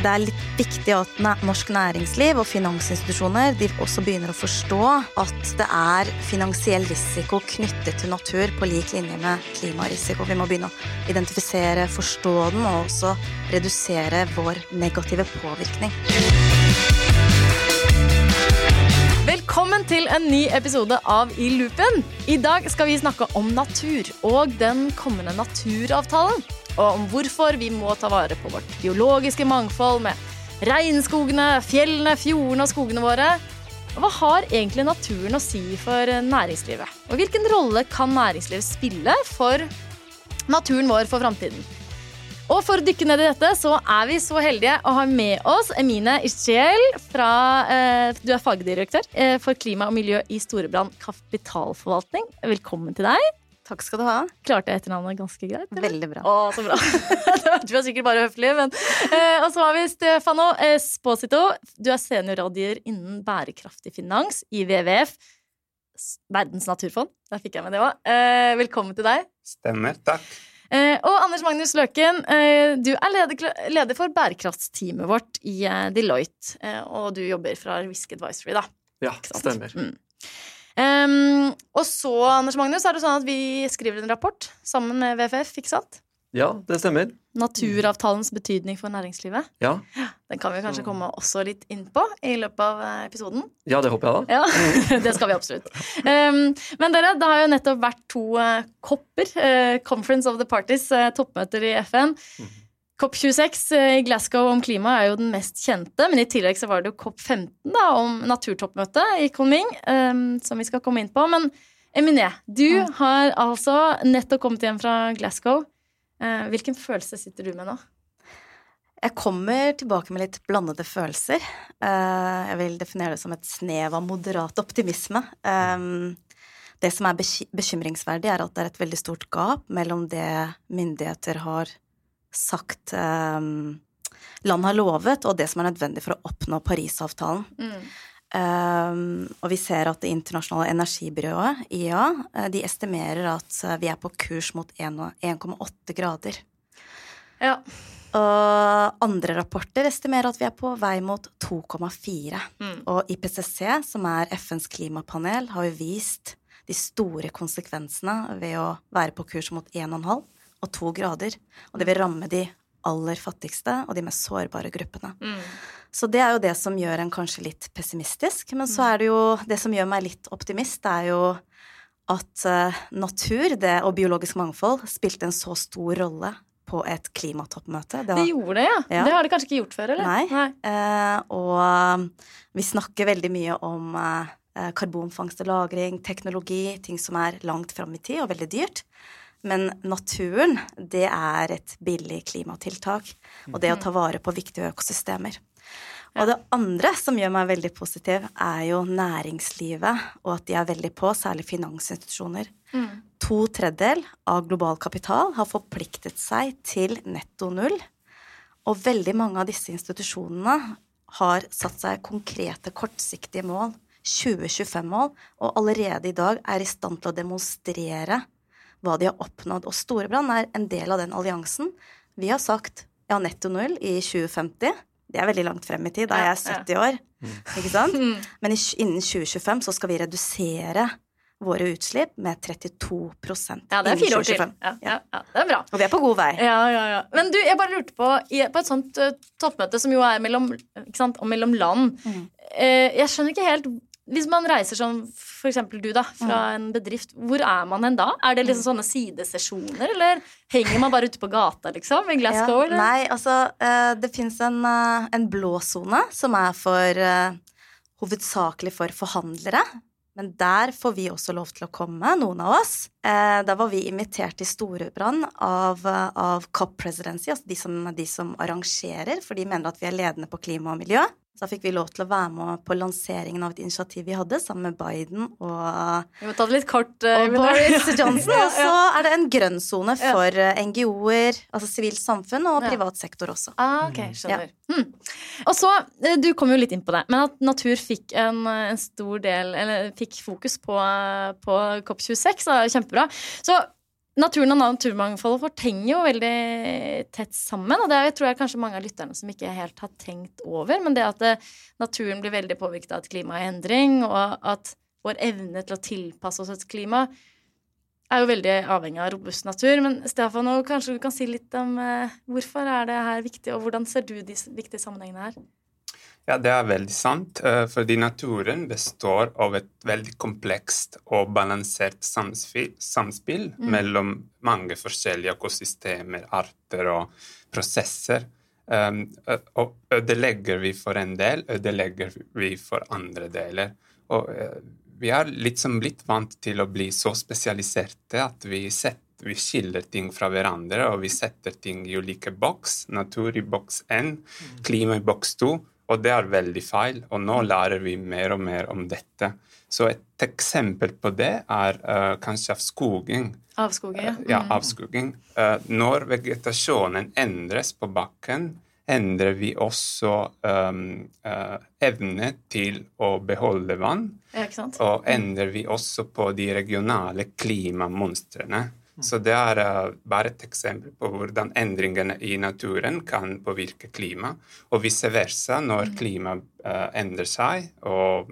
Det er litt viktig at norsk næringsliv og finansinstitusjoner de også begynner å forstå at det er finansiell risiko knyttet til natur på lik linje med klimarisiko. Vi må begynne å identifisere, forstå den og også redusere vår negative påvirkning. Velkommen til en ny episode av I loopen. I dag skal vi snakke om natur og den kommende naturavtalen og om hvorfor vi må ta vare på vårt biologiske mangfold med regnskogene, fjellene, fjordene og skogene våre. Hva har egentlig naturen å si for næringslivet? Og hvilken rolle kan næringslivet spille for naturen vår for framtiden? Og for å dykke ned i dette, så er vi så heldige å ha med oss Emine Ischiel. fra eh, Du er fagdirektør eh, for klima og miljø i Storebrand kapitalforvaltning. Velkommen til deg. Takk skal du ha. Klarte jeg etternavnet ganske greit? Eller? Veldig bra. Å, så bra. du er sikkert bare høflig, men eh, Og så har vi Stefano Esposito. Du er seniorrådgiver innen bærekraftig finans i WWF. Verdens naturfond. Der fikk jeg med det òg. Eh, velkommen til deg. Stemmer. Takk. Eh, og Anders Magnus Løken, eh, du er leder, leder, for bærekraftsteamet vårt i eh, Deloitte. Eh, og du jobber fra Risk Advisory, da. Ja, stemmer. Mm. Um, og så, Anders Magnus, er det sånn at vi skriver en rapport sammen med VFF, ikke sant? Ja, det stemmer. Naturavtalens betydning for næringslivet. Ja. Den kan vi kanskje komme også litt inn på i løpet av eh, episoden. Ja, det håper jeg da. Ja, Det skal vi absolutt. Um, men dere, det har jo nettopp vært to uh, kopper, uh, Conference of the Parties, uh, toppmøter i FN. Mm. COP26 i Glasgow om klima er jo den mest kjente, men i tillegg så var det jo COP15 da, om naturtoppmøtet i Kunming, um, som vi skal komme inn på. Men Eminé, du har altså nettopp kommet hjem fra Glasgow. Uh, hvilken følelse sitter du med nå? Jeg kommer tilbake med litt blandede følelser. Uh, jeg vil definere det som et snev av moderat optimisme. Um, det som er bekymringsverdig, er at det er et veldig stort gap mellom det myndigheter har sagt um, land har lovet, og det som er nødvendig for å oppnå Parisavtalen. Mm. Um, og vi ser at Det internasjonale energibyrået, IEA, eh, de estimerer at eh, vi er på kurs mot 1,8 grader. Ja. Og andre rapporter estimerer at vi er på vei mot 2,4. Mm. Og IPCC, som er FNs klimapanel, har jo vist de store konsekvensene ved å være på kurs mot 1,5 og to grader. Og det vil ramme de aller fattigste og de mest sårbare gruppene. Mm. Så det er jo det som gjør en kanskje litt pessimistisk. Men så er det jo Det som gjør meg litt optimist, det er jo at uh, natur det, og biologisk mangfold spilte en så stor rolle på et klimatoppmøte. Det, har, det gjorde det, ja. ja. Det har det kanskje ikke gjort før, eller? Nei. Nei. Eh, og vi snakker veldig mye om eh, karbonfangst og -lagring, teknologi, ting som er langt fram i tid og veldig dyrt. Men naturen, det er et billig klimatiltak. Og det å ta vare på viktige økosystemer. Og det andre som gjør meg veldig positiv, er jo næringslivet, og at de er veldig på, særlig finansinstitusjoner. Mm. To tredjedel av global kapital har forpliktet seg til netto null. Og veldig mange av disse institusjonene har satt seg konkrete, kortsiktige mål. 2025-mål, og allerede i dag er i stand til å demonstrere hva de har oppnådd. Og Storebrand er en del av den alliansen. Vi har sagt ja, netto null i 2050. Det er veldig langt frem i tid. Da er jeg 70 år. Ikke sant? Mm. Men innen 2025 så skal vi redusere våre utslipp med 32% Ja, det er fire år til. Ja, ja, ja, det er bra. Og vi er på god vei. Ja, ja, ja. Men du, jeg bare lurte på, på et sånt uh, toppmøte som jo er mellom, sant, mellom land mm. uh, Jeg skjønner ikke helt hvis man reiser som f.eks. du, da, fra mm. en bedrift, hvor er man hen da? Er det liksom mm. sånne sidesesjoner, eller henger man bare ute på gata, liksom? I Glasgow, ja, Nei, altså eh, det fins en, eh, en blå sone som er for uh, Hovedsakelig for forhandlere. Men der får vi også lov til å komme, noen av oss. Eh, da var vi invitert til Storebrand av, av COP Presidency, altså de som, de som arrangerer, for de mener at vi er ledende på klima og miljø. Så da fikk vi lov til å være med på lanseringen av et initiativ vi hadde sammen med Biden og, Vi må ta det litt kort, uh, og Boris Johnson. Og så er det en grønn sone for. Eh, NGO-er, altså sivilt samfunn, og privat sektor også. Ah, ok, skjønner. Ja. Hmm. Og så, eh, du kom jo litt inn på det, men at natur fikk en, en stor del Eller fikk fokus på, på COP26, er kjempebra. Så naturen og naturmangfoldet fortenger jo veldig tett sammen. Og det er, tror jeg kanskje mange av lytterne som ikke helt har tenkt over. Men det at det, naturen blir veldig påvirket av et klima i endring, og at vår evne til å tilpasse oss et klima er jo veldig avhengig av robust natur. Men Stefan, kanskje du kan si litt om eh, hvorfor er det her viktig, og hvordan ser du de viktige sammenhengene her? Ja, det er veldig sant. Eh, fordi naturen består av et veldig komplekst og balansert samspill, samspill mm. mellom mange forskjellige økosystemer, arter og prosesser. Um, og ødelegger vi for en del, ødelegger vi for andre deler. Og uh, vi har liksom blitt vant til å bli så spesialiserte at vi, setter, vi skiller ting fra hverandre, og vi setter ting i ulike boks. Natur i boks 1, mm. klima i boks 2. Og det er veldig feil, og nå lærer vi mer og mer om dette. Så et eksempel på det er uh, kanskje avskoging. Avskoging, ja. Uh, ja, mm. avskoging. Uh, når vegetasjonen endres på bakken, endrer vi også um, evne til å beholde vann. Ja, og endrer vi også på de regionale klimamonstrene. Så det er uh, bare et eksempel på hvordan endringene i naturen kan påvirke klima, og vice versa når mm. klimaet uh, endrer seg. og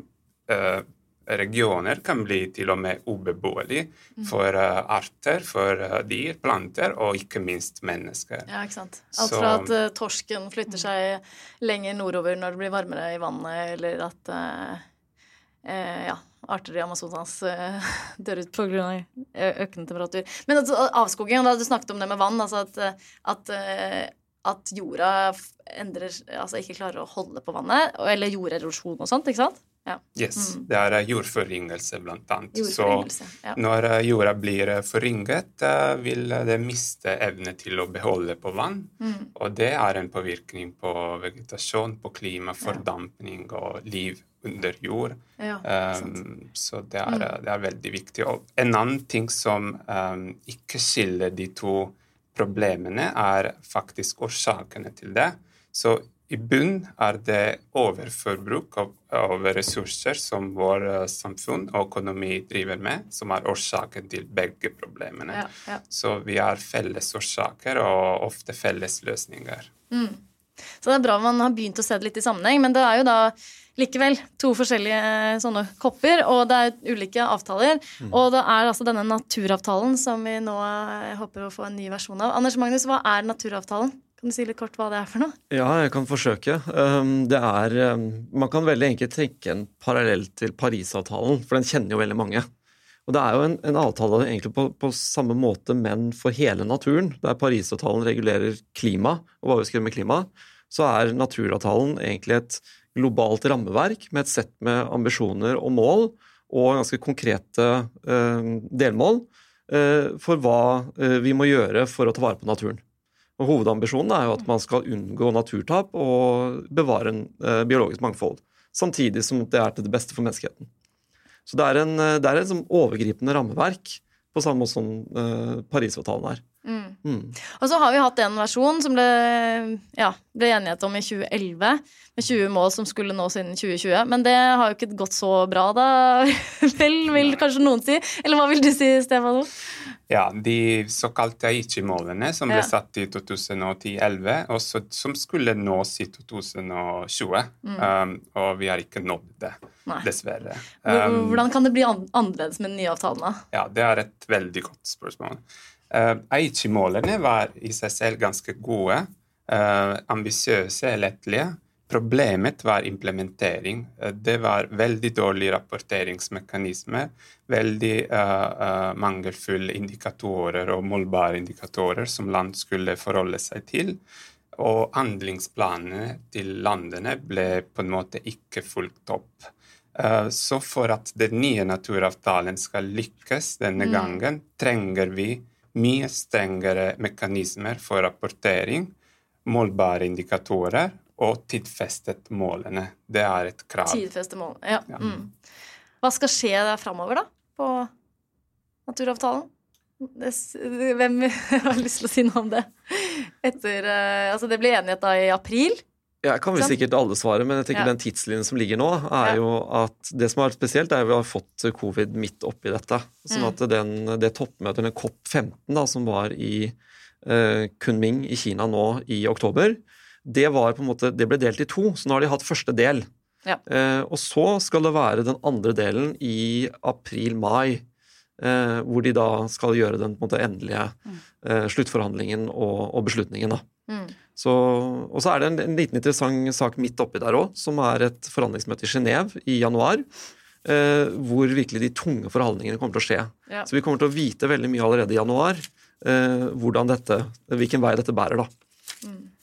uh, regioner kan bli til og med ubeboelige mm. for uh, arter, for uh, dyr, planter og ikke minst mennesker. Ja, ikke sant. Alt fra at uh, torsken flytter seg lenger nordover når det blir varmere i vannet, eller at ja, arter i Amazonas uh, dør ut pga. økende temperatur. Men altså, avskoging, da du snakket om det med vann, altså at, at, uh, at jorda endrer, altså ikke klarer å holde på vannet, eller jorderosjon og sånt, ikke sant? Ja. Yes, mm. Det er jordforringelse, jordforyngelse, blant annet. Så ja. når jorda blir forringet, vil det miste evne til å beholde på vann. Mm. Og det er en påvirkning på vegetasjon, på klima, fordampning og liv under jord. Ja, um, så det er, mm. det er, veldig viktig. Og en annen ting som um, ikke skiller de to problemene, er faktisk årsakene til det. Så i bunn er det overforbruk av, av ressurser som vår uh, samfunn og økonomi driver med, som er årsaken til begge problemene. Ja, ja. Så vi har felles årsaker og ofte felles løsninger. Mm. Så det er bra man har begynt å se det litt i sammenheng, men det er jo da likevel to forskjellige eh, sånne kopper, og det er ulike avtaler. Mm. Og det er altså denne naturavtalen som vi nå eh, håper å få en ny versjon av. Anders Magnus, hva er naturavtalen? Kan du si litt kort hva det er for noe? Ja, jeg kan forsøke. Um, det er um, Man kan veldig enkelt tenke en parallell til Parisavtalen, for den kjenner jo veldig mange. Og Det er jo en, en avtale egentlig på, på, samme måte, men for hele naturen. Der Parisavtalen regulerer klima, og hva vi skal gjøre med klima, så er naturavtalen egentlig et globalt rammeverk med et sett med ambisjoner og mål, og ganske konkrete eh, delmål eh, for hva eh, vi må gjøre for å ta vare på naturen. Og Hovedambisjonen er jo at man skal unngå naturtap og bevare en eh, biologisk mangfold, samtidig som det er til det beste for menneskeheten. Så det er, en, det er en sånn overgripende rammeverk, på samme måte som eh, Parisavtalen er. Mm. Mm. Og så har vi hatt en versjon som ble, ja, ble enighet om i 2011, med 20 mål som skulle nås innen 2020. Men det har jo ikke gått så bra, da, vel, vil kanskje noen si. Eller hva vil du si, Stefano? Ja, de såkalte Aichi-målene som ble ja. satt i 2010-2011, og som skulle nås i 2020. Mm. Um, og vi har ikke nådd det, Nei. dessverre. Um, Hvordan kan det bli annerledes med den nye avtalen? da? Ja, Det er et veldig godt spørsmål. Uh, Aichi-målene var i seg selv ganske gode, uh, ambisiøse, lettlige. Problemet var implementering. Uh, det var veldig dårlige rapporteringsmekanismer, veldig uh, uh, mangelfulle indikatorer og målbare indikatorer som land skulle forholde seg til. Og handlingsplanene til landene ble på en måte ikke fulgt opp. Så for at den nye naturavtalen skal lykkes denne mm. gangen, trenger vi mye strengere mekanismer for rapportering, målbare indikatorer og tidfestet målene. Det er et krav. Tidfeste mål, ja. ja. Mm. Hva skal skje framover, da, på naturavtalen? Hvem har lyst til å si noe om det? Etter, eh, altså det ble enighet da i april. Jeg kan vel sikkert alle svare, men jeg tenker Ja. den tidslinjen som ligger nå, er Ja. jo at det som er spesielt, er at vi har fått covid midt oppi dette. Sånn Mm. at den, det toppmøtet, den COP15 da, som var i eh, Kunming i Kina nå i oktober, det, var på en måte, det ble delt i to. Så nå har de hatt første del. Ja. Eh, og så skal det være den andre delen i april-mai. Eh, hvor de da skal gjøre den på en måte endelige eh, sluttforhandlingen og, og beslutningen. da. Mm. Så, og så er det en, en liten interessant sak midt oppi der òg, som er et forhandlingsmøte i Genéve i januar. Eh, hvor virkelig de tunge forhandlingene kommer til å skje. Ja. Så vi kommer til å vite veldig mye allerede i januar eh, hvordan dette, hvilken vei dette bærer. da.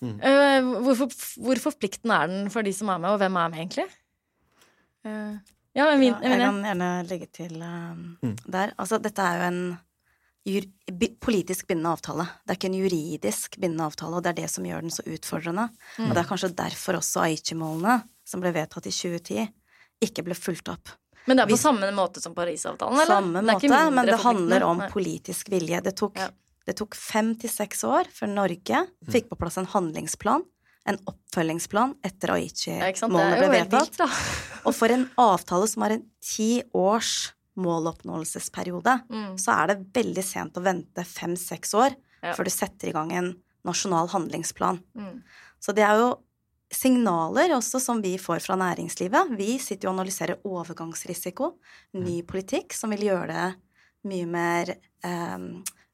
Eh, hvor, for- hvor forpliktende er den for de som er med, og hvem er med egentlig? Eh, ja, min, Ja, jeg jeg mener, kan gjerne legge til uh, Mm. der. Altså, dette er jo en politisk bindende avtale. Det er ikke en juridisk bindende avtale, og det er det som gjør den så utfordrende. Og det er kanskje derfor også Aichi-målene, som ble vedtatt i 2010, ikke ble fulgt opp. men det er på hvis- samme måte som Parisavtalen, eller? Samme Det måte, men det handler om politisk vilje. Det tok, Ja. det tok fem til seks år før Norge fikk på plass en handlingsplan, en oppfølgingsplan etter Aichi-målene ble vedtatt. vilt. Og for en avtale som har en ti års måloppnåelsesperiode, Mm. så er det veldig sent å vente fem-seks år Ja. før du setter i gang en nasjonal handlingsplan. Mm. Så det er jo signaler også som vi får fra næringslivet. Vi sitter jo og analyserer overgangsrisiko, ny politikk som vil gjøre det mye mer eh,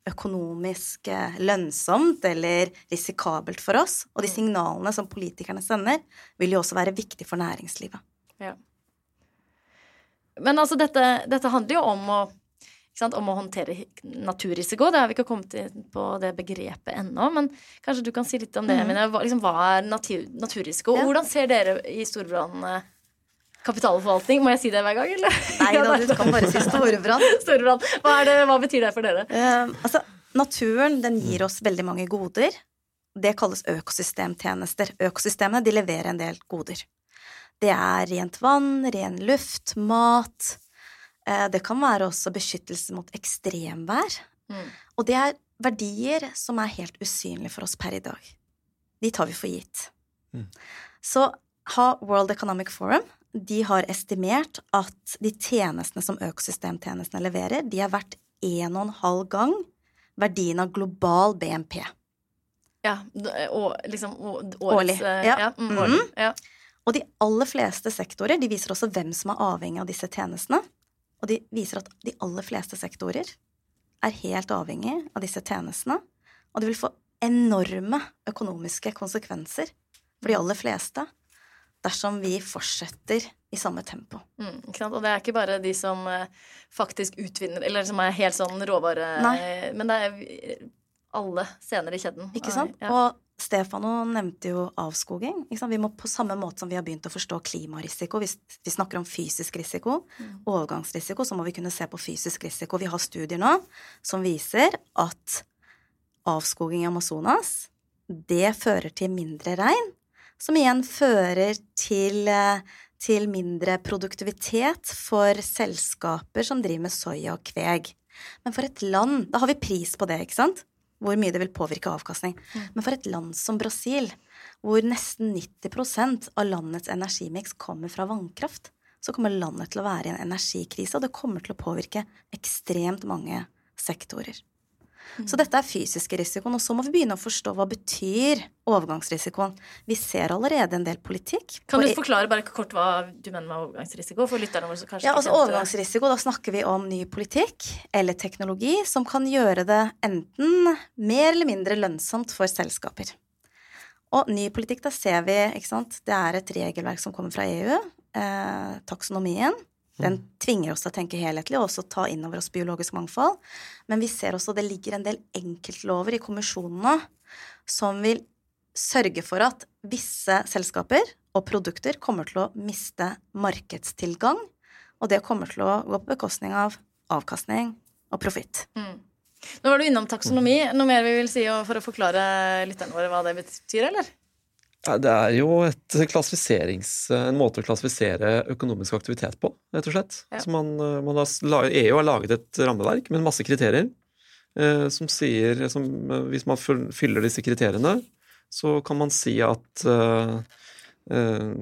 økonomisk eh, lønnsomt eller risikabelt for oss. Og de signalene som politikerne sender, vil jo også være viktig for næringslivet. Men altså, dette, dette handler jo om å, sant, om å håndtere naturrisiko. Det har vi ikke kommet inn på det begrepet ennå, men kanskje du kan si litt om det, Emine. Hva, liksom, hva er natur, naturrisiko? Ja. Hvordan ser dere i Storebrand eh, kapitalforvaltning? Må jeg si det hver gang, eller? Nei da, du kan bare si Storbrann. Storebrand. Hva, det, hva betyr det for dere? Uh, altså, naturen den gir oss veldig mange goder. Det kalles økosystemtjenester. Økosystemene de leverer en del goder. Det er rent vann, ren luft, mat. Eh, det kan være også beskyttelse mot ekstremvær. Mm. Og det er verdier som er helt usynlige for oss per i dag. De tar vi for gitt. Mm. Så har World Economic Forum de har estimert at de tjenestene som økosystemtjenestene leverer, de er verdt en og en halv gang verdien av global BNP. Ja, og liksom årets, Årlig, eh, ja. ja, mm, Mhm. årlig, ja. Og de aller fleste sektorer de viser også hvem som er avhengig av disse tjenestene. Og de viser at de aller fleste sektorer er helt avhengig av disse tjenestene. Og det vil få enorme økonomiske konsekvenser for de aller fleste dersom vi fortsetter i samme tempo. Mm? Og det er ikke bare de som eh, faktisk utvinner, eller som er helt sånn råvare Nei. Men det er alle scener i kjeden. Ikke sant? Ja. Og Stefano nevnte jo avskoging. Vi må på samme måte som vi har begynt å forstå klimarisiko, hvis vi snakker om fysisk risiko, overgangsrisiko, så må vi kunne se på fysisk risiko. Vi har studier nå som viser at avskoging i Amazonas, det fører til mindre regn, som igjen fører til, til mindre produktivitet for selskaper som driver med soya og kveg. Men for et land Da har vi pris på det, ikke sant? Hvor mye det vil påvirke avkastning. Men for et land som Brasil, hvor nesten 90% av landets energimiks kommer fra vannkraft, så kommer landet til å være i en energikrise, og det kommer til å påvirke ekstremt mange sektorer. Så dette er fysiske risikoen, og så må vi begynne å forstå hva betyr overgangsrisikoen. Vi ser allerede en del politikk. Kan du forklare bare kort hva du mener med overgangsrisiko? For lytterne våre som kanskje Ja, altså. Overgangsrisiko, da snakker vi om ny politikk eller teknologi som kan gjøre det enten mer eller mindre lønnsomt for selskaper. Og ny politikk, da ser vi, ikke sant, det er et regelverk som kommer fra EU, eh, taksonomien. Den tvinger oss til å tenke helhetlig og også ta inn over oss biologisk mangfold. Men vi ser også det ligger en del enkeltlover i kommisjonene som vil sørge for at visse selskaper og produkter kommer til å miste markedstilgang, og det kommer til å gå på bekostning av avkastning og profitt. Mm. Nå var du innom taksonomi. Noe mer vi vil si for å forklare lytterne våre hva det betyr, eller? Det er jo en måte å klassifisere økonomisk aktivitet på, rett og slett. Ja. Så man, man har, EU har laget et rammeverk med masse kriterier eh, som sier som, eh, Hvis man fyller disse kriteriene, så kan man si at uh, uh,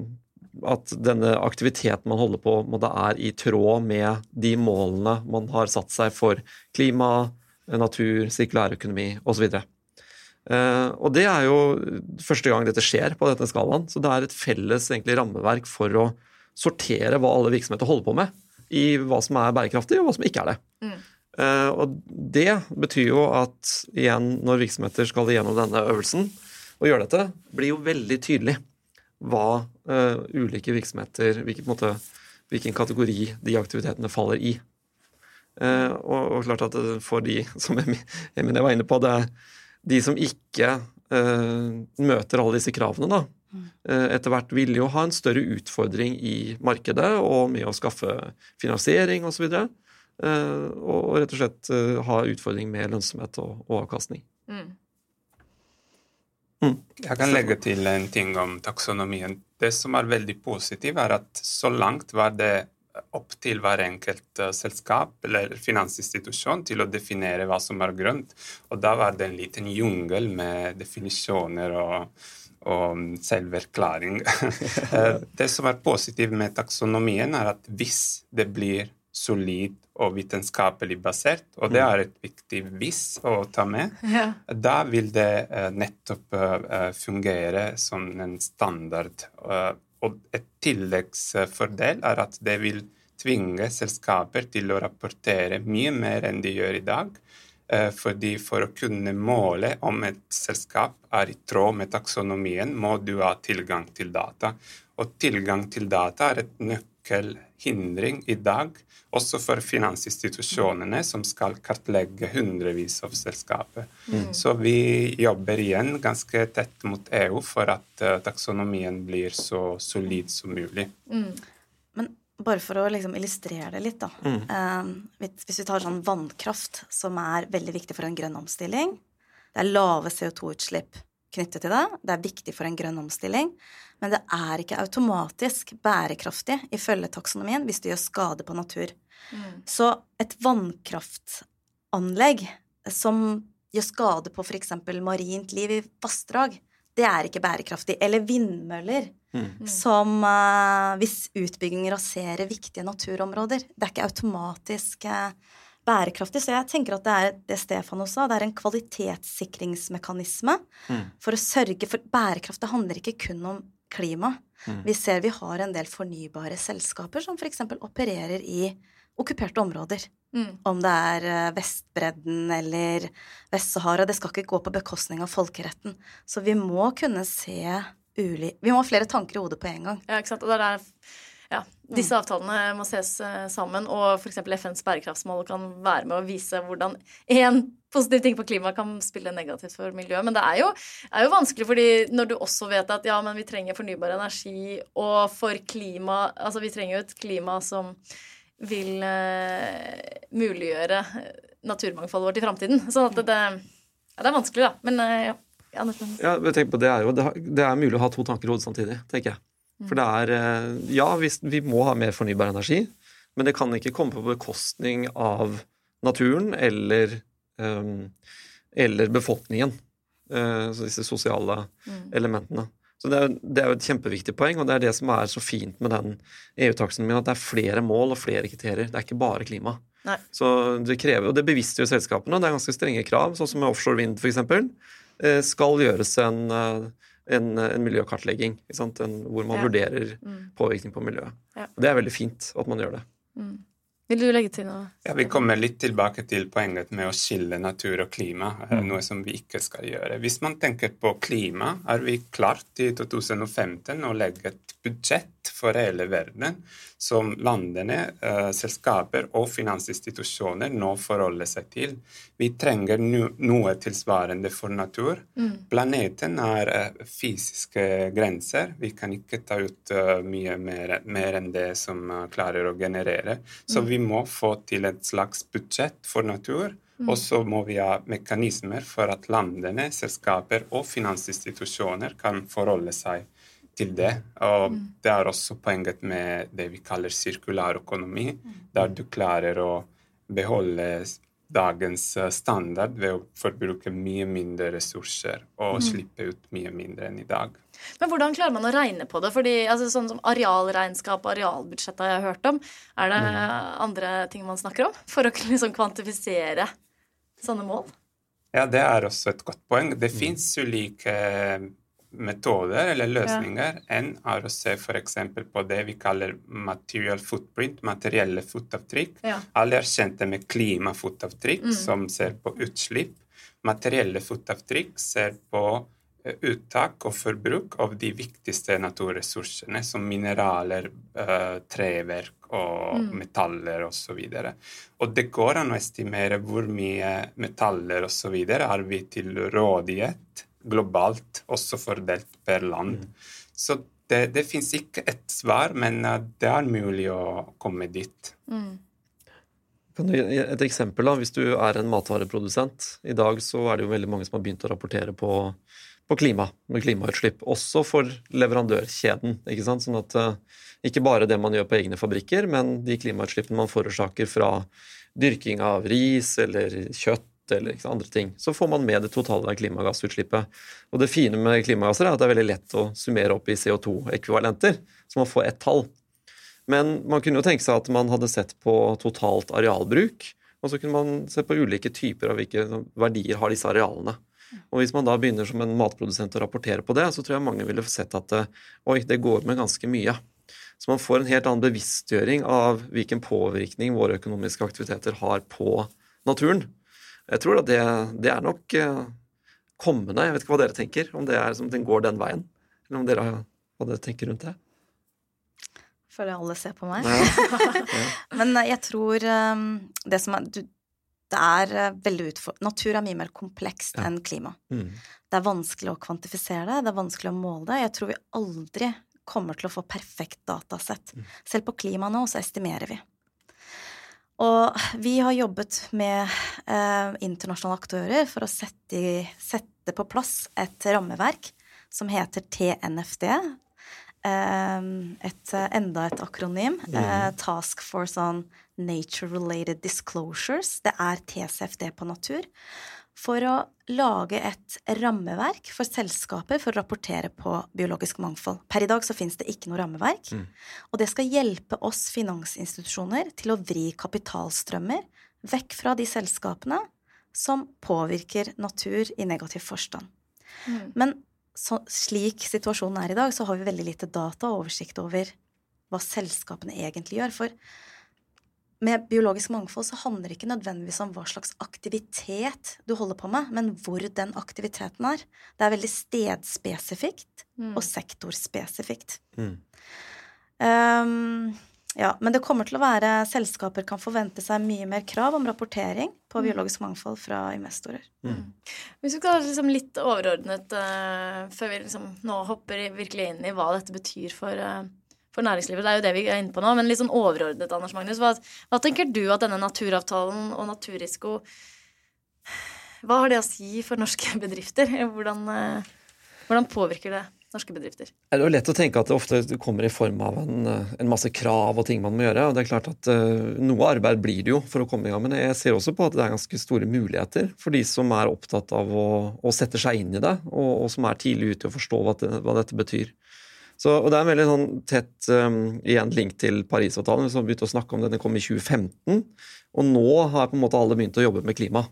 at denne aktiviteten man holder på med, er i tråd med de målene man har satt seg for klima, natur, sirkulærøkonomi osv. Uh, og det er jo første gang dette skjer på denne skalaen. Så det er et felles egentlig, rammeverk for å sortere hva alle virksomheter holder på med, i hva som er bærekraftig, og hva som ikke er det. Mm. Uh, og det betyr jo at igjen, når virksomheter skal igjennom denne øvelsen og gjøre dette, blir jo veldig tydelig hva uh, ulike virksomheter hvilken, måte, hvilken, kategori de aktivitetene faller i. Uh, og, og, klart at for de som Emine var inne på, det er de som ikke uh, møter alle disse kravene, da, etter hvert vil jo ha en større utfordring i markedet og med å skaffe finansiering osv. Og, så og rett og slett ha utfordring med lønnsomhet og, og avkastning. Mm. Mm. Jeg kan legge til en ting om taksonomien. Det som er veldig positivt, er at så langt var det opp til hver enkelt uh, selskap eller finansinstitusjon til å definere hva som er grønt. Og da var det en liten jungel med definisjoner og, og selverklæring. Eh, det som er positivt med taksonomien, er at hvis det blir solid og vitenskapelig basert, og det mm. er et viktig hvis å ta med, ja. da vil det uh, nettopp fungere som en standard. Og et tilleggsfordel er at det vil tvinge selskaper til å rapportere mye mer enn de gjør i dag. Fordi For å kunne måle om et selskap er i tråd med taksonomien, må du ha tilgang til data. Og tilgang til data er et nøkkelhindring i dag også for finansinstitusjonene som skal kartlegge hundrevis av selskaper. Mm. Så vi jobber igjen ganske tett mot EU for at uh, taksonomien blir så solid som mulig. Mm. Men bare for å liksom illustrere det litt, da. Mm. Uh, hvis vi tar sånn vannkraft, som er veldig viktig for en grønn omstilling. Det er lave CO2-utslipp knyttet til det. Det er viktig for en grønn omstilling. Men det er ikke automatisk bærekraftig ifølge taksonomien hvis det gjør skade på natur. Mm. Så et vannkraftanlegg som gjør skade på f.eks. marint liv i vassdrag, det er ikke bærekraftig. Eller vindmøller, mm. som uh, hvis utbygging raserer viktige naturområder. Det er ikke automatisk uh, bærekraftig. Så jeg tenker at det er det Stefan også sa, det er en kvalitetssikringsmekanisme mm. for å sørge for Bærekraft det handler ikke kun om klima. Mm. Vi ser vi har en del fornybare selskaper som f.eks. opererer i okkuperte områder. Mm. Om det er eh, Vestbredden eller Vest-Sahara. Det skal ikke gå på bekostning av folkeretten. Så vi må kunne se uli... Vi må ha flere tanker i hodet på en gang. Ja, ikke sant. Og det er ja, disse avtalene må ses eh, sammen, og f.eks. FNs bærekraftsmål kan være med å vise hvordan én positiv ting på klima kan spille negativt for miljøet. Men det er jo, er jo, vanskelig, fordi når du også vet at ja, men vi trenger fornybar energi, og for klima Altså, vi trenger jo et klima som vil uh, muliggjøre naturmangfoldet vårt i framtiden. Sånn det, det, ja, det, er vanskelig, da. Men uh, ja. Ja, ja, tenk på det er jo det er mulig å ha to tanker i hodet samtidig, tenker jeg. For det er eh, Ja, vi, må ha mer fornybar energi, men det kan ikke komme på bekostning av naturen eller, um, eller befolkningen. Så disse sosiale mm. elementene. Så det er, det er, jo et kjempeviktig poeng, og det er det som er så fint med den EU-taksonomien, at det er flere mål og flere kriterier. Det er ikke bare klima. Nei. Så det krever, og det bevisstgjør selskapene. Det er ganske strenge krav, sånn som med offshore vind f.eks. Skal gjøres en en, en miljøkartlegging, en, hvor man ja. vurderer mm. påvirkning på miljøet. Ja. Det er veldig fint at man gjør det. Mm. Vil du legge til noe? Ja, Vi kommer litt tilbake til poenget med å skille natur og klima, mm. noe som vi ikke skal gjøre. Hvis man tenker på klima, er vi klart i 2015 å legge et budsjett for hele verden som landene, eh, selskaper og finansinstitusjoner nå forholder seg til. Vi trenger no noe tilsvarende for natur. Mm. Planeten har eh, fysiske grenser. Vi kan ikke ta ut uh, mye mer, mer, enn det som klarer å generere. Så mm. vi må få til et slags budsjett for natur. Mm. Og så må vi ha mekanismer for at landene, selskaper og finansinstitusjoner kan forholde seg til det. Og mm. det er også poenget med det vi kaller sirkulær økonomi, mm. der du klarer å beholde dagens eh, standard ved å forbruke mye mindre ressurser og Mm. slippe ut mye mindre enn i dag. Men hvordan klarer man å regne på det? Fordi altså, Sånn som arealregnskap og arealbudsjett har jeg hørt om. Er det andre ting man snakker om for å liksom kvantifisere sånne mål? Ja, det er også et godt poeng. Det fins ulike metoder eller løsninger. enn er å se f.eks. på det vi kaller material footprint, materielle fotavtrykk. Ja. Alle er kjente med klimafotavtrykk, Mm. som ser på utslipp. Materielle fotavtrykk ser på eh, uttak og forbruk av de viktigste naturressursene, som mineraler, eh, treverk og Mm. metaller osv. Og, og det går an å estimere hvor mye metaller osv. har vi til rådighet globalt, også fordelt per land. Så det, det fins ikke et svar, men eh, det er mulig å komme dit. Mm. Kan du gi et eksempel da, Hvis du er en matvareprodusent I dag så er det jo veldig mange som har begynt å rapportere på, på klima, med klimautslipp. Også for leverandørkjeden. ikke sant? Sånn at eh, Ikke bare det man gjør på egne fabrikker, men de klimautslippene man forårsaker fra dyrking av ris eller kjøtt eller sant, andre ting. Så får man med det totale klimagassutslippet. Og det fine med klimagasser er at det er veldig lett å summere opp i CO2-ekvivalenter, så man får ett tall. Men man kunne jo tenke seg at man hadde sett på totalt arealbruk, og så kunne man se på ulike typer av hvilke verdier har disse arealene. Og Hvis man da begynner som en matprodusent å rapportere på det, så tror jeg mange ville sett at det, oi, det går med ganske mye. Så man får en helt annen bevisstgjøring av hvilken påvirkning våre økonomiske aktiviteter har på naturen. Jeg tror da det, det er nok eh, kommende. Jeg vet ikke hva dere tenker, om det er som den går den veien. Eller om dere har hva dere tenker rundt det. Føler alle ser på meg. Ja. Men eh, jeg tror um, det som er du, Det er eh, veldig utfordrende. Natur er mye mer komplekst Ja. enn klima. Mm. Det er vanskelig å kvantifisere det, det er vanskelig å måle det. Jeg tror vi aldri kommer til å få perfekt datasett. Mm. Selv på klima nå så estimerer vi. Og vi har jobbet med eh, internasjonale aktører for å sette, sette på plass et rammeverk som heter TNFD. Eh, et, enda et akronym. Eh, Task Force on Nature Related Disclosures. Det er TCFD på natur. For å lage et rammeverk for selskaper for å rapportere på biologisk mangfold. Per i dag så finnes det ikke noe rammeverk. Mm. Og det skal hjelpe oss finansinstitusjoner til å vri kapitalstrømmer vekk fra de selskapene som påvirker natur i negativ forstand. Mm. Men så, slik situasjonen er i dag, så har vi veldig lite data og oversikt over hva selskapene egentlig gjør. For med biologisk mangfold så handler det ikke nødvendigvis om hva slags aktivitet du holder på med, men hvor den aktiviteten er. Det er veldig stedspesifikt Mm. og sektorspesifikt. Mm. Um, ja, men det kommer til å være Selskaper kan forvente seg mye mer krav om rapportering på Mm. biologisk mangfold fra investorer. Hvis vi skal liksom litt overordnet uh, før vi liksom nå hopper virkelig inn i hva dette betyr for, eh, for næringslivet. Det er jo det vi er inne på nå, men litt sånn overordnet, Anders Magnus. Hva, hva tenker du at denne naturavtalen og naturrisiko Hva har det å si for norske bedrifter? Hvordan, eh, hvordan påvirker det norske bedrifter? Det er jo lett å tenke at det ofte kommer i form av en, eh, en masse krav og ting man må gjøre. og det er klart at uh, Noe arbeid blir det jo for å komme i gang, men jeg ser også på at det er ganske store muligheter for de som er opptatt av å, å sette seg inn i det, og, og som er tidlig ute og forstå hva, det, hva dette betyr. Så, og Det er en veldig sånn tett um, igjen link til Parisavtalen. Vi har begynt å snakke om det, Den kom i 2015, og nå har på en måte alle begynt å jobbe med klima.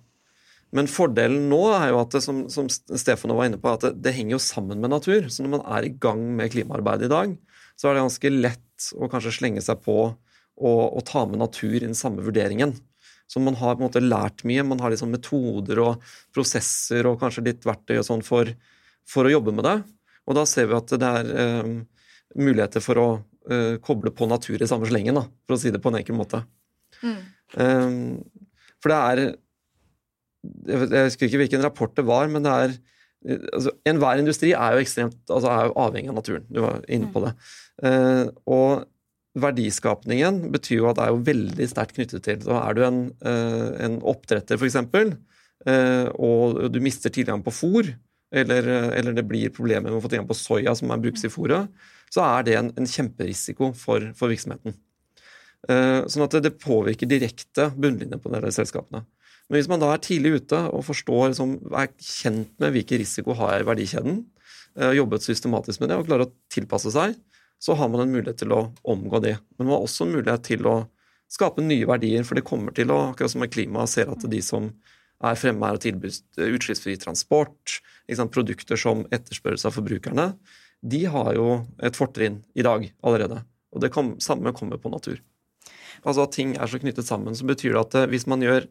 Men fordelen nå er jo at det, som, som Stefano var inne på, at det, det henger jo sammen med natur. Så når man er i gang med klimaarbeidet i dag, så er det ganske lett å kanskje slenge seg på og, og ta med natur i den samme vurderingen. Så man har på en måte lært mye. Man har liksom metoder og prosesser og kanskje litt verktøy og sånn for, for å jobbe med det. Og da ser vi at det er eh, muligheter for å uh, koble på natur i samme slengen, da, for å si det på en enkel måte. Mm. Um, for det er jeg vet- jeg husker ikke hvilken rapport det var, men det er altså, Enhver industri er jo ekstremt altså er jo avhengig av naturen. Du var inne på det. Uh, og verdiskapningen betyr jo at det er jo veldig sterkt knyttet til Så er du en, uh, en oppdretter, f.eks., eh, og du mister tilgang på fôr, eller, eller det blir problemer med å få tilgang på soya som er brukes i fôret, så er det en, en kjemperisiko for, for virksomheten. Uh, Sånn at det, påvirker direkte bunnlinjen på de selskapene. Men hvis man da er tidlig ute og forstår, liksom, er kjent med hvilken risiko har jeg i verdikjeden, uh, jobbet systematisk med det og klarer å tilpasse seg, så har man en mulighet til å omgå det. Men man har også en mulighet til å skape nye verdier, for det kommer til å, akkurat som med klima, ser at de som er fremme her og tilbyr utslippsfri transport, produkter som etterspørres av forbrukerne, de har jo et fortrinn i dag allerede. Og det kom, samme kommer på natur. Altså at ting er så knyttet sammen, så betyr det at eh, hvis man gjør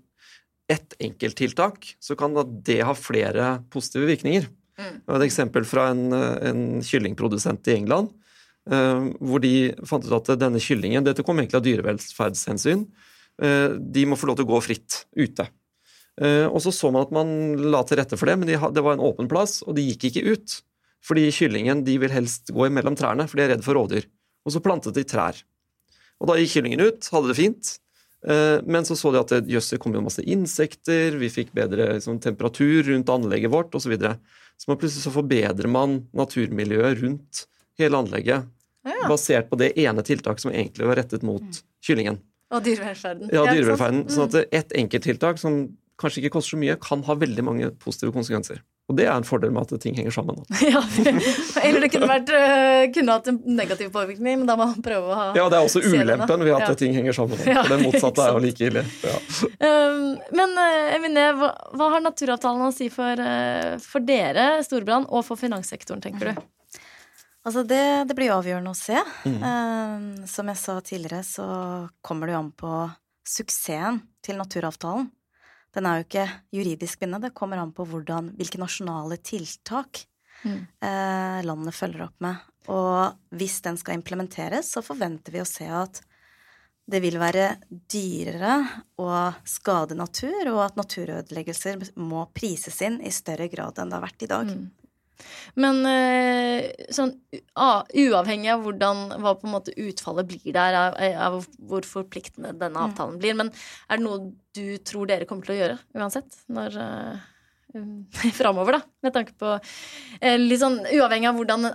ett enkelttiltak, så kan det ha flere positive virkninger. Mm. Et eksempel fra en, en kyllingprodusent i England Uh, hvor de fant ut at denne kyllingen Dette kom egentlig av dyrevelferdshensyn. Uh, de må få lov til å gå fritt ute. Eh, og så så man at man la til rette for det, men det var en åpen plass, og de gikk ikke ut. Fordi kyllingen de vil helst gå mellom trærne, for de er redd for rovdyr. Og så plantet de trær. Og da gikk kyllingen ut, hadde det fint. Men så så de at jøss, det kom jo masse insekter, vi fikk bedre liksom, temperatur rundt anlegget vårt osv. Så, videre. så man plutselig så forbedrer man naturmiljøet rundt hele anlegget ja. basert på det ene tiltaket som egentlig var rettet mot mm. kyllingen. Og dyrevelferden. Ja, dyrevelferden. Ja, sånn at mm. ett enkelttiltak som kanskje ikke koster så mye, kan ha veldig mange positive konsekvenser. Og det er en fordel med at ting henger sammen. ja, eller det kunne, vært, eh, kunne hatt en negativ påvirkning, men da må man prøve å ha Ja, det er også ulempen ved at ja. ting henger sammen. Ja, for det motsatte er jo like ille. Ja. Um, men eh, Emine, hva, hva, har naturavtalen å si for, eh, for dere, Storbrann, og for finanssektoren, tenker du? Altså det, det, blir avgjørende å se. Mm. Um, som jeg sa tidligere, så kommer det jo an på suksessen til naturavtalen. Den er jo ikke juridisk bindende. Det kommer an på hvordan, hvilke nasjonale tiltak mm. eh, landet følger opp med. Og hvis den skal implementeres, så forventer vi å se at det vil være dyrere å skade natur, og at naturødeleggelser må prises inn i større grad enn det har vært i dag. Mm. Men eh, sånn uavhengig av hvordan, hva på en måte utfallet blir der, av, av hvor forpliktende denne mm. avtalen blir, men er det noe du tror dere kommer til å gjøre uansett? Når uh, framover, da. Med tanke på eh, litt sånn Uavhengig av hvordan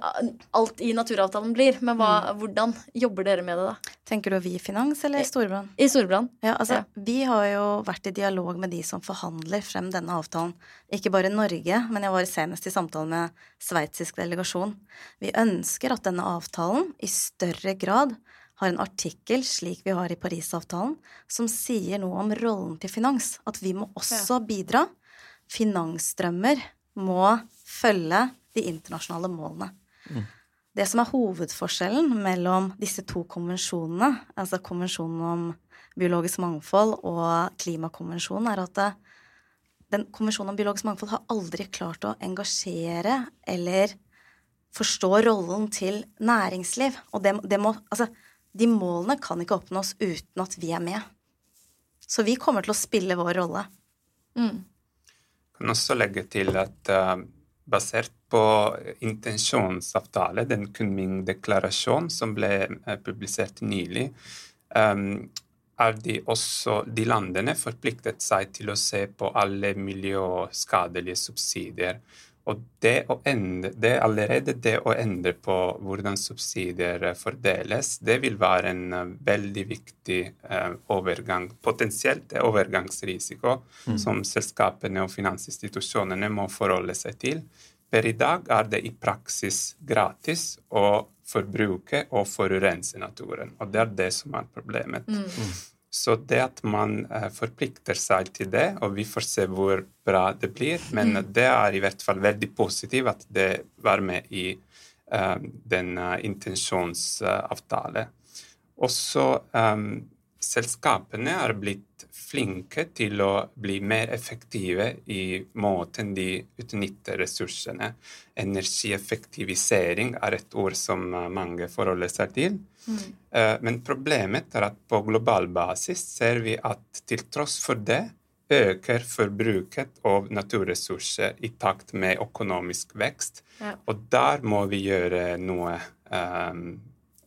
alt i naturavtalen blir. Men hva, mm. hvordan jobber dere med det, da? Tenker du vi i Finans eller Storbrann? I Storbrann. Ja, altså, ja. Vi har jo vært i dialog med de som forhandler frem denne avtalen. Ikke bare Norge, men jeg var senest i samtale med sveitsisk delegasjon. Vi ønsker at denne avtalen i større grad har en artikkel, slik vi har i Parisavtalen, som sier noe om rollen til finans. At vi må også ja. bidra finansstrømmer må følge de internasjonale målene. Mm. Det som er hovedforskjellen mellom disse to konvensjonene, altså konvensjonen om biologisk mangfold og klimakonvensjonen, er at den konvensjonen om biologisk mangfold har aldri klart å engasjere eller forstå rollen til næringsliv. Og det, det må, altså, de målene kan ikke oppnås uten at vi er med. Så vi kommer til å spille vår rolle. Mm kan også legge til at uh, basert på intensjonsavtale, den Kunming-deklarasjonen som ble uh, publisert nylig, um, er de også de landene forpliktet seg til å se på alle miljøskadelige subsidier og det, å endre, det allerede det å endre på hvordan subsidier eh, fordeles, det vil være en uh, veldig viktig eh, overgang, potensielt overgangsrisiko, mm. som selskapene og finansinstitusjonene må forholde seg til. Per i dag er det i praksis gratis å forbruke og forurense naturen, og det er det som er problemet. Mm. Så det at man uh, forplikter seg til det, og vi får se hvor bra det blir, men mm. det er i hvert fall veldig positivt at det var med i uh, den intensjonsavtalen. Og så um, selskapene er blitt flinke til å bli mer effektive i måten de utnytter ressursene. Energieffektivisering er et ord som mange forholder seg til. Mm. Eh, men problemet er at på global basis ser vi at til tross for det øker forbruket av naturressurser i takt med økonomisk vekst. Ja. Og der må vi gjøre noe. Um,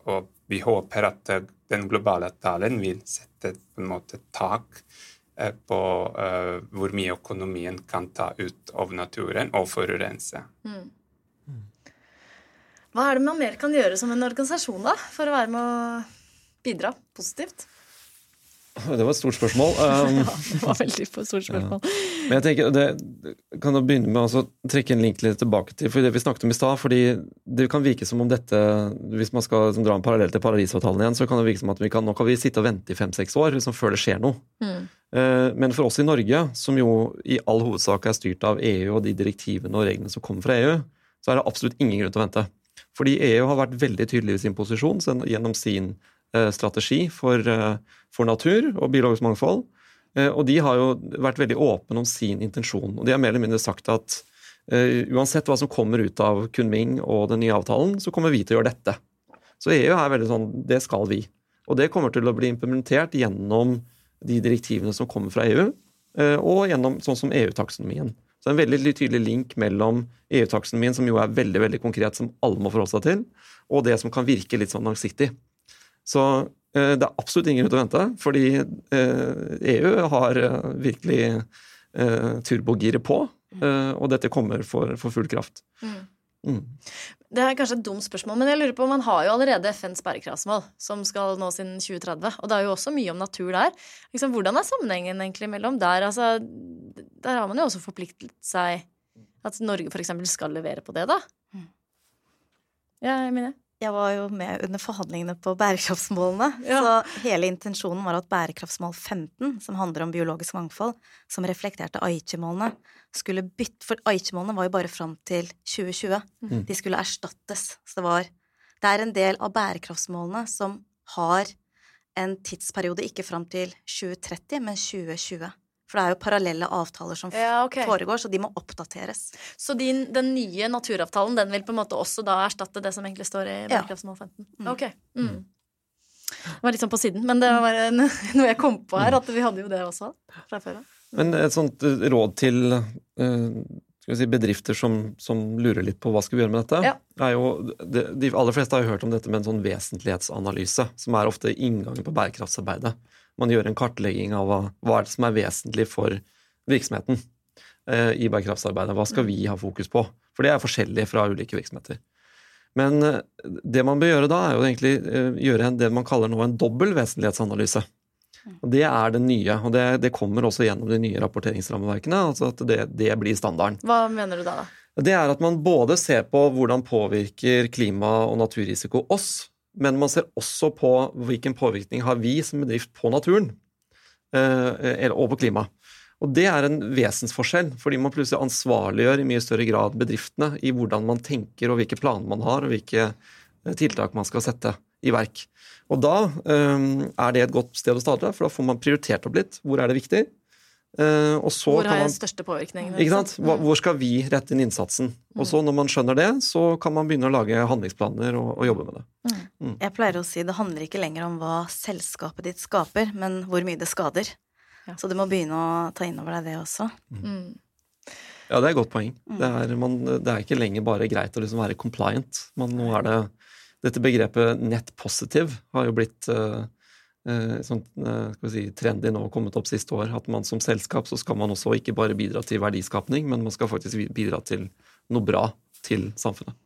og vi håper at den globale avtalen vil sette på en måte tak uh, på uh, hvor mye økonomien kan ta ut av naturen og forurense. Mm. Hva er det man mer kan gjøre som en organisasjon da, for å være med å bidra positivt? Det var et stort spørsmål. Um, Det var veldig for stort spørsmål. Men jeg tenker, det kan da begynne med å trekke en link litt tilbake til for det vi snakket om i stad. fordi Det kan virke som om dette, hvis man skal liksom, dra en parallell til Parisavtalen igjen, så kan det virke som at vi kan, nå kan vi sitte og vente i fem-seks år liksom, før det skjer noe. Mm. Uh, Men for oss i Norge, som jo i all hovedsak er styrt av EU og de direktivene og reglene som kommer fra EU, så er det absolutt ingen grunn til å vente. Fordi EU har vært veldig tydelig i sin posisjon gjennom sin strategi for, eh, for natur og biologisk mangfold. Eh, Og de har jo vært veldig åpne om sin intensjon. Og de har mer eller mindre sagt at uh, uansett hva som kommer ut av Kunming og den nye avtalen, så kommer vi til å gjøre dette. Så EU er veldig sånn det skal vi. Og det kommer til å bli implementert gjennom de direktivene som kommer fra EU, uh, og gjennom sånn som EU-taksonomien. Så en veldig tydelig link mellom EU-taksonomien, som jo er veldig veldig konkret, som alle må forholde seg til, og det som kan virke litt sånn langsiktig. Så eh, det er absolutt ingen grunn til å vente, fordi eh, EU har eh, virkelig eh, turbogiret på, eh, og dette kommer for, for full kraft. Mm. Mm. Det er kanskje et dumt spørsmål, men jeg lurer på, man har jo allerede FNs bærekraftsmål, som skal nås innen 2030, og det er jo også mye om natur der. Liksom, hvordan er sammenhengen egentlig mellom der? Altså, der har man jo også forpliktet seg at Norge f.eks. skal levere på det, da. Mm. Ja, jeg mener. Jeg var jo med under forhandlingene på bærekraftsmålene. Ja. Så hele intensjonen var at bærekraftsmål 15, som handler om biologisk mangfold, som reflekterte Aichi-målene, skulle bytte For Aichi-målene var jo bare fram til 2020. Mm. De skulle erstattes. Så det var Det er en del av bærekraftsmålene som har en tidsperiode ikke fram til 2030, men 2020. For det er jo parallelle avtaler som Ja, okay. foregår, så de må oppdateres. Så din, den nye naturavtalen den vil på en måte også da erstatte det som egentlig står i bærekraftsmål 15? Mm. Ok. Mm. Det var litt sånn på siden, men det var noe jeg kom på her, at vi hadde jo det også fra før av. Men et sånt eh, råd til eh, skal vi si, bedrifter som, som lurer litt på hva skal vi gjøre med dette, Ja. er jo det, De aller fleste har jo hørt om dette med en sånn vesentlighetsanalyse, som er ofte inngangen på bærekraftsarbeidet. Man gjør en kartlegging av hva, hva er det som er vesentlig for virksomheten eh, i bærekraftsarbeidet. Hva skal vi ha fokus på? For det er forskjellig fra ulike virksomheter. Men eh, det man bør gjøre da, er jo egentlig eh, gjøre en, det man kaller nå en dobbel vesentlighetsanalyse. Og Det er det nye, og det, det kommer også gjennom de nye rapporteringsrammeverkene. altså at det, det blir standarden. Hva mener du da? da? Det er at man både ser på hvordan påvirker klima- og naturrisiko oss, men man ser også på hvilken påvirkning har vi som bedrift på naturen eh, og på klima. Og Det er en vesensforskjell, fordi man plutselig ansvarliggjør i mye større grad bedriftene i hvordan man tenker og hvilke planer man har og hvilke eh, tiltak man skal sette i verk. Og Da eh, er det et godt sted å starte, for da får man prioritert opp litt. Hvor er det viktig? Eh, Hvor har man den største påvirkning? ikke sant? Mm. Hvor skal vi rette inn innsatsen? Og så når man skjønner det, så kan man begynne å lage handlingsplaner og, og jobbe med det. Jeg pleier å si det handler ikke lenger om hva selskapet ditt skaper, men hvor mye det skader. Ja. Så du må begynne å ta inn over deg det også. Mm. Ja, det er et godt poeng. Det er, man, det er ikke lenger bare greit å liksom være compliant. Men nå er det Dette begrepet net positive har jo blitt uh, eh, sånn, eh, skal vi si, trendy nå og kommet opp siste år. At man som selskap så skal man også ikke bare bidra til verdiskapning, men man skal faktisk bidra til noe bra til samfunnet.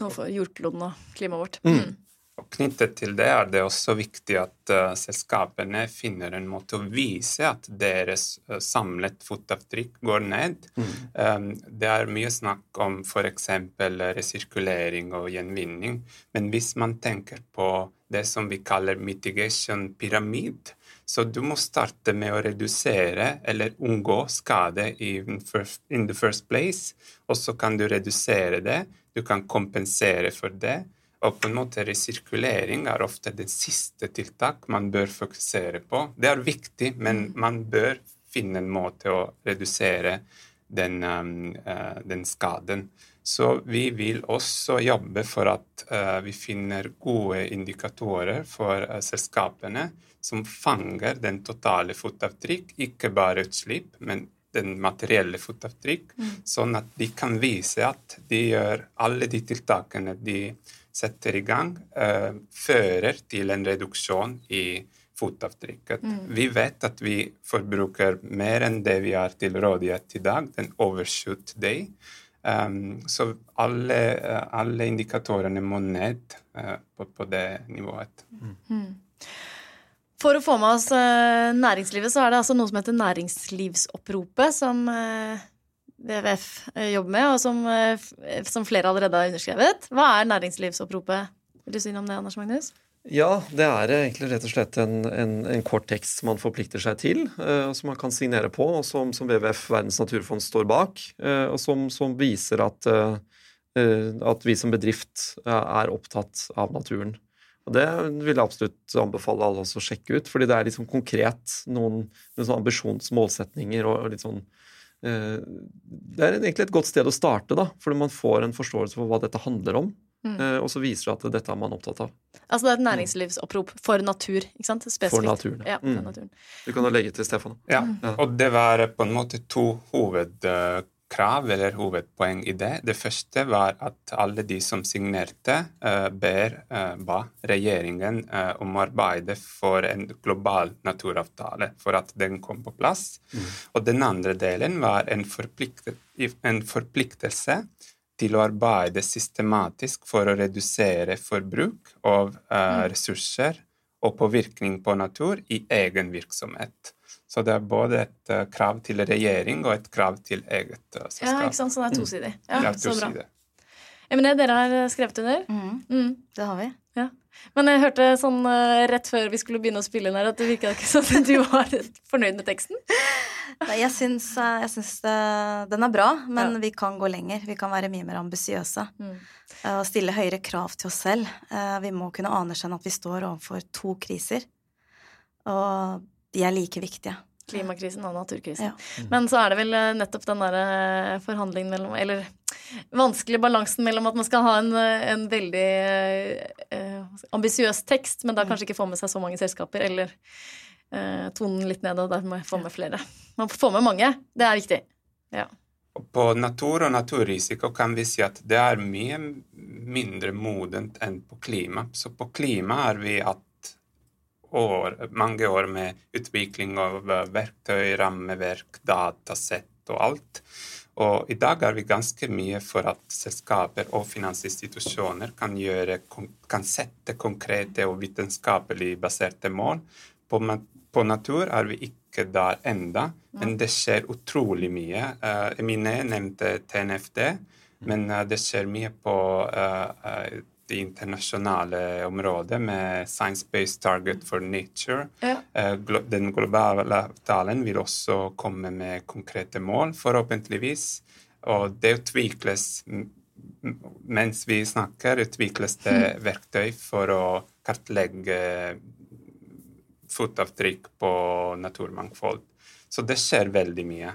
Nå får jordkloden og klimaet vårt. Mm. Mm. Og knyttet til det er det også viktig at uh, selskapene finner en måte å vise at deres uh, samlet fotavtrykk går ned. Um, det er mye snakk om f.eks. resirkulering og gjenvinning, men hvis man tenker på det som vi kaller mitigation pyramid, så du må starte med å redusere eller unngå skade in first, in the first place, og så kan du redusere det, du kan kompensere for det, og på en måte resirkulering er ofte det siste tiltak man bør fokusere på. Det er viktig, men man bør finne en måte å redusere den, um, eh, den skaden. Så vi vil også jobbe for at eh, vi finner gode indikatorer for eh, selskapene som fanger den totale fotavtrykk, ikke bare utslipp, men den materielle fotavtrykk, sånn at de kan vise at de gjør alle de tiltakene de setter i gang, uh, fører til en reduksjon i fotavtrykket. Vi vet at vi forbruker mer enn det vi har til rådighet i dag, den overshoot day. Um, så alle, uh, alle indikatorene må ned uh, på, på det nivået. For å få med oss næringslivet, så er det altså noe som heter Næringslivsoppropet, som WWF eh, jobber med, og som, eh, som flere allerede har underskrevet. Hva er Næringslivsoppropet? Vil du si noe om det, Anders Magnus? Ja, det er egentlig rett og slett en, en, en kort tekst man forplikter seg til, eh, og som man kan signere på, og som, som WWF, Verdens naturfond, står bak, eh, og som, som viser at, eh, eh, at vi som bedrift eh, er opptatt av naturen. Og Det vil jeg absolutt anbefale alle oss å sjekke ut, fordi det er liksom konkret noen, noen sånn ambisjonsmålsetninger og, litt sånn eh, Det er egentlig et godt sted å starte, da, fordi man får en forståelse for hva dette handler om. Mm. Og så viser det at dette er man opptatt av. Altså det er et næringslivsopprop for natur, ikke sant? Spesifikt. For naturen. Ja, for Mm. Du kan jo legge til Stefan. Ja, Ja. og det var på en måte to hovedkrav eller hovedpoeng i det. Det første var at alle de som signerte, eh, ber, eh, ba regjeringen eh, om å arbeide for en global naturavtale, for at den kom på plass. Og den andre delen var en, en forpliktelse til å arbeide systematisk for å redusere forbruk av eh, ressurser og påvirkning på natur i egen virksomhet. Så det er både et eh, krav til regjering og et krav til eget uh, Ja, ikke sant? Så det er tosidig. Ja, Ja, så bra. Emine, dere har eh, skrevet under? Mm. Mm. det har vi. Men jeg hørte sånn eh, rett før vi skulle begynne å spille inn her, at det virka ikke som at du var fornøyd med teksten. Nei, jeg syns, eh, jeg syns det, den er bra, men Ja. vi kan gå lenger. Vi kan være mye mer ambisiøse. Mm. eh, Og stille høyere krav til oss selv. Eh, Vi må kunne anerkjenne at vi står overfor to kriser. Og de er like viktige. Klimakrisen og naturkrisen. Ja. Men så er det vel eh, nettopp den derre forhandlingen mellom Eller vanskelige balansen mellom at man skal ha en, eh, en veldig eh, ambisiøs tekst, men da kanskje ikke få med seg så mange selskaper, eller eh, tonen litt ned, og der må jeg få med flere. Man får med mange. Det er viktig. Ja. På natur og naturrisiko kan vi si at det er mye mindre modent enn på klima. Så på klima er vi hatt år, mange år med utvikling av eh, verktøy, rammeverk, datasett og alt. Og i dag er vi ganske mye for at selskaper og finansinstitusjoner kan, gjøre, kan sette konkrete og vitenskapelig baserte mål. På, på natur er vi ikke der enda, men det skjer utrolig mye. Emine nevnte TNFD, men eh, det skjer mye på eh, eh, det internasjonale området med Science-Based Target for Nature. Ja. Eh, Den globale avtalen vil også komme med konkrete mål, forhåpentligvis. Og det utvikles Mens vi snakker, utvikles det verktøy for å kartlegge fotavtrykk på naturmangfold. Så det skjer veldig mye.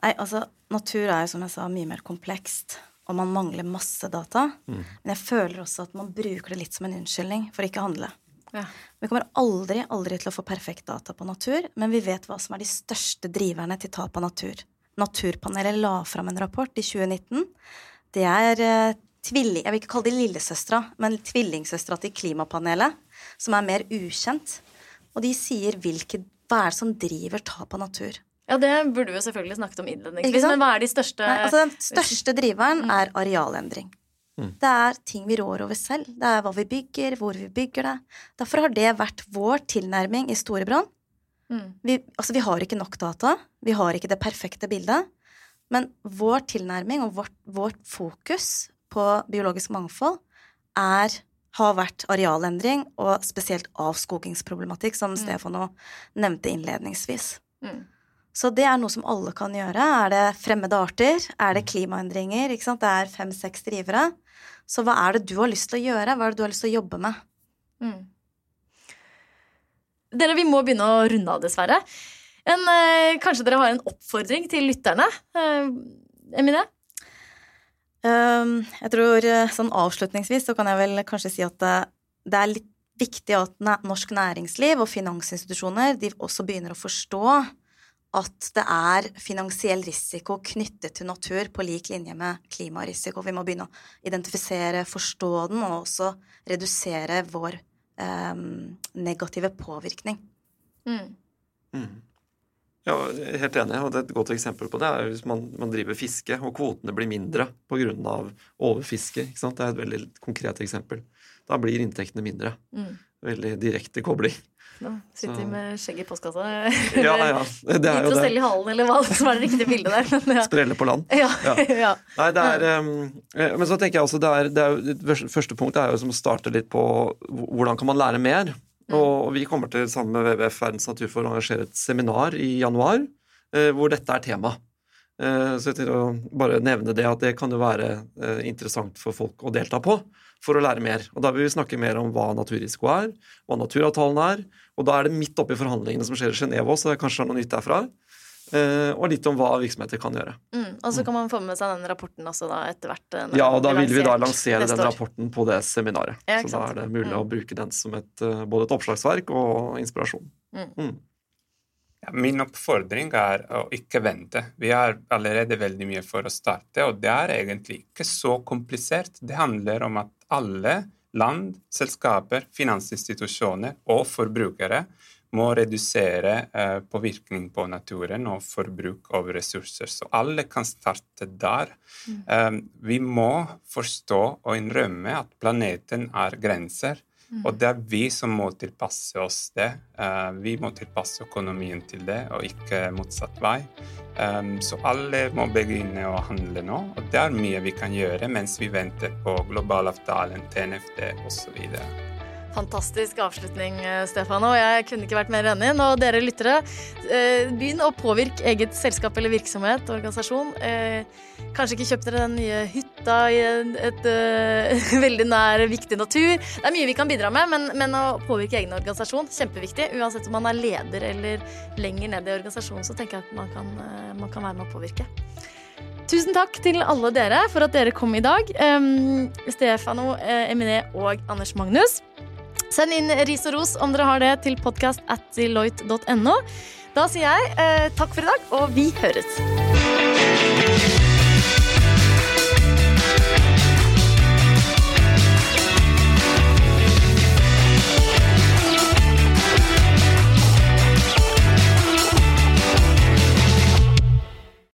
Nei, altså, natur er jo som jeg sa mye mer komplekst, og man mangler masse data. Men jeg føler også at man bruker det litt som en unnskyldning for ikke å handle. Ja. Vi kommer aldri, aldri til å få perfekt data på natur, men vi vet hva som er de største driverne til tap av natur. Naturpanelet la fram en rapport i 2019. Det er eh, tvilling... Jeg vil ikke kalle de lillesøstera, men tvillingsøstera til Klimapanelet, som er mer ukjent. Og de sier hvilke, hva er det som driver tap av natur. Ja, det burde vi jo selvfølgelig snakket om innledningsvis, men hva er de største Nei, altså Den største driveren er arealendring. Det er ting vi rår over selv. Det er hva vi bygger, hvor vi bygger det. Derfor har det vært vår tilnærming i Storebrann. Mm. Vi, altså, vi har ikke nok data. Vi har ikke det perfekte bildet. Men vår tilnærming og vårt, vårt fokus på biologisk mangfold er, har vært arealendring, og spesielt avskogingsproblematikk, som Stefano nevnte innledningsvis. Mm. Så det er noe som alle kan gjøre. Er det fremmede arter? Er det klimaendringer? Ikke sant? Det er fem-seks drivere. Så hva er det du har lyst til å gjøre? Hva er det du har lyst til å jobbe med? Mm. Dere, vi må begynne å runde av, dessverre. En, eh, kanskje dere har en oppfordring til lytterne? Eh, Emilie? Um, jeg tror eh, sånn avslutningsvis så kan jeg vel kanskje si at det, det er litt viktig at norsk næringsliv og finansinstitusjoner de også begynner å forstå at det er finansiell risiko knyttet til natur på lik linje med klimarisiko. Vi må begynne å identifisere, forstå den, og også redusere vår um, negative påvirkning. Mm. Mm. Ja, helt enig. og Et godt eksempel på det er hvis man, man driver fiske, og kvotene blir mindre pga. overfiske. Ikke sant? Det er et veldig konkret eksempel. Da blir inntektene mindre. Mm. Veldig direkte kobling. Nå sitter vi med skjegg i postkassa. Ja, ja. Det er jo det. selv i halen, eller hva som er det riktige bildet der. Men ja. Sprelle på land. Ja, Ja. Nei, det er um, eh, Men så tenker jeg også det er, det er det første- punktet er jo som å starte litt på hvordan kan man lære mer. Og vi kommer til sammen med WWF Verdens naturforum å arrangere et seminar i januar eh, hvor dette er tema. Eh, Så jeg tenker å bare nevne det at det kan jo være interessant for folk å delta på for å lære mer. Og Da vil vi snakke mer om hva naturrisiko er, hva naturavtalen er. Og da er det midt oppi forhandlingene som skjer i Genéve så det kanskje er noe nytt derfra. Eh, Og litt om hva virksomheter kan gjøre. Mm, og så kan man få med seg den rapporten også da etter hvert. Ja, og da vil vi da lansere den rapporten på det seminaret. Ja, så da er det mulig Mm. å bruke den som et, eh, både et oppslagsverk og inspirasjon. Ja, Min oppfordring er å ikke vente. Vi har allerede veldig mye for å starte, og det er egentlig ikke så komplisert. Det handler om at alle land, selskaper, finansinstitusjoner og forbrukere må redusere eh, påvirkning på naturen og forbruk av ressurser. Så alle kan starte der. Eh, vi må forstå og innrømme at planeten er grenser. Og det er vi som må tilpasse oss det. Eh, vi må tilpasse økonomien til det, og ikke motsatt vei. Um, så alle må begynne å handle nå, og det er mye vi kan gjøre mens vi venter på globalavtalen, TNFD osv. Fantastisk avslutning, eh, Stefan. Og jeg kunne ikke vært mer enig. Og dere lyttere, eh, begynn å påvirke eget selskap eller virksomhet, organisasjon. Eh, Kanskje ikke kjøp dere den nye hytta i et eh, veldig nær viktig natur. Det er mye vi kan bidra med, men, men å påvirke egen organisasjon, kjempeviktig. Uansett om man er leder eller lenger ned i organisasjonen, så tenker jeg at man kan, man kan være med å påvirke. Tusen takk til alle dere for at dere kom i dag. Stefano, Eminé og Anders Magnus. Send inn ris og ros om dere har det, til podcast at deloitte.no. Da sier jeg eh, takk for i dag, og vi høres.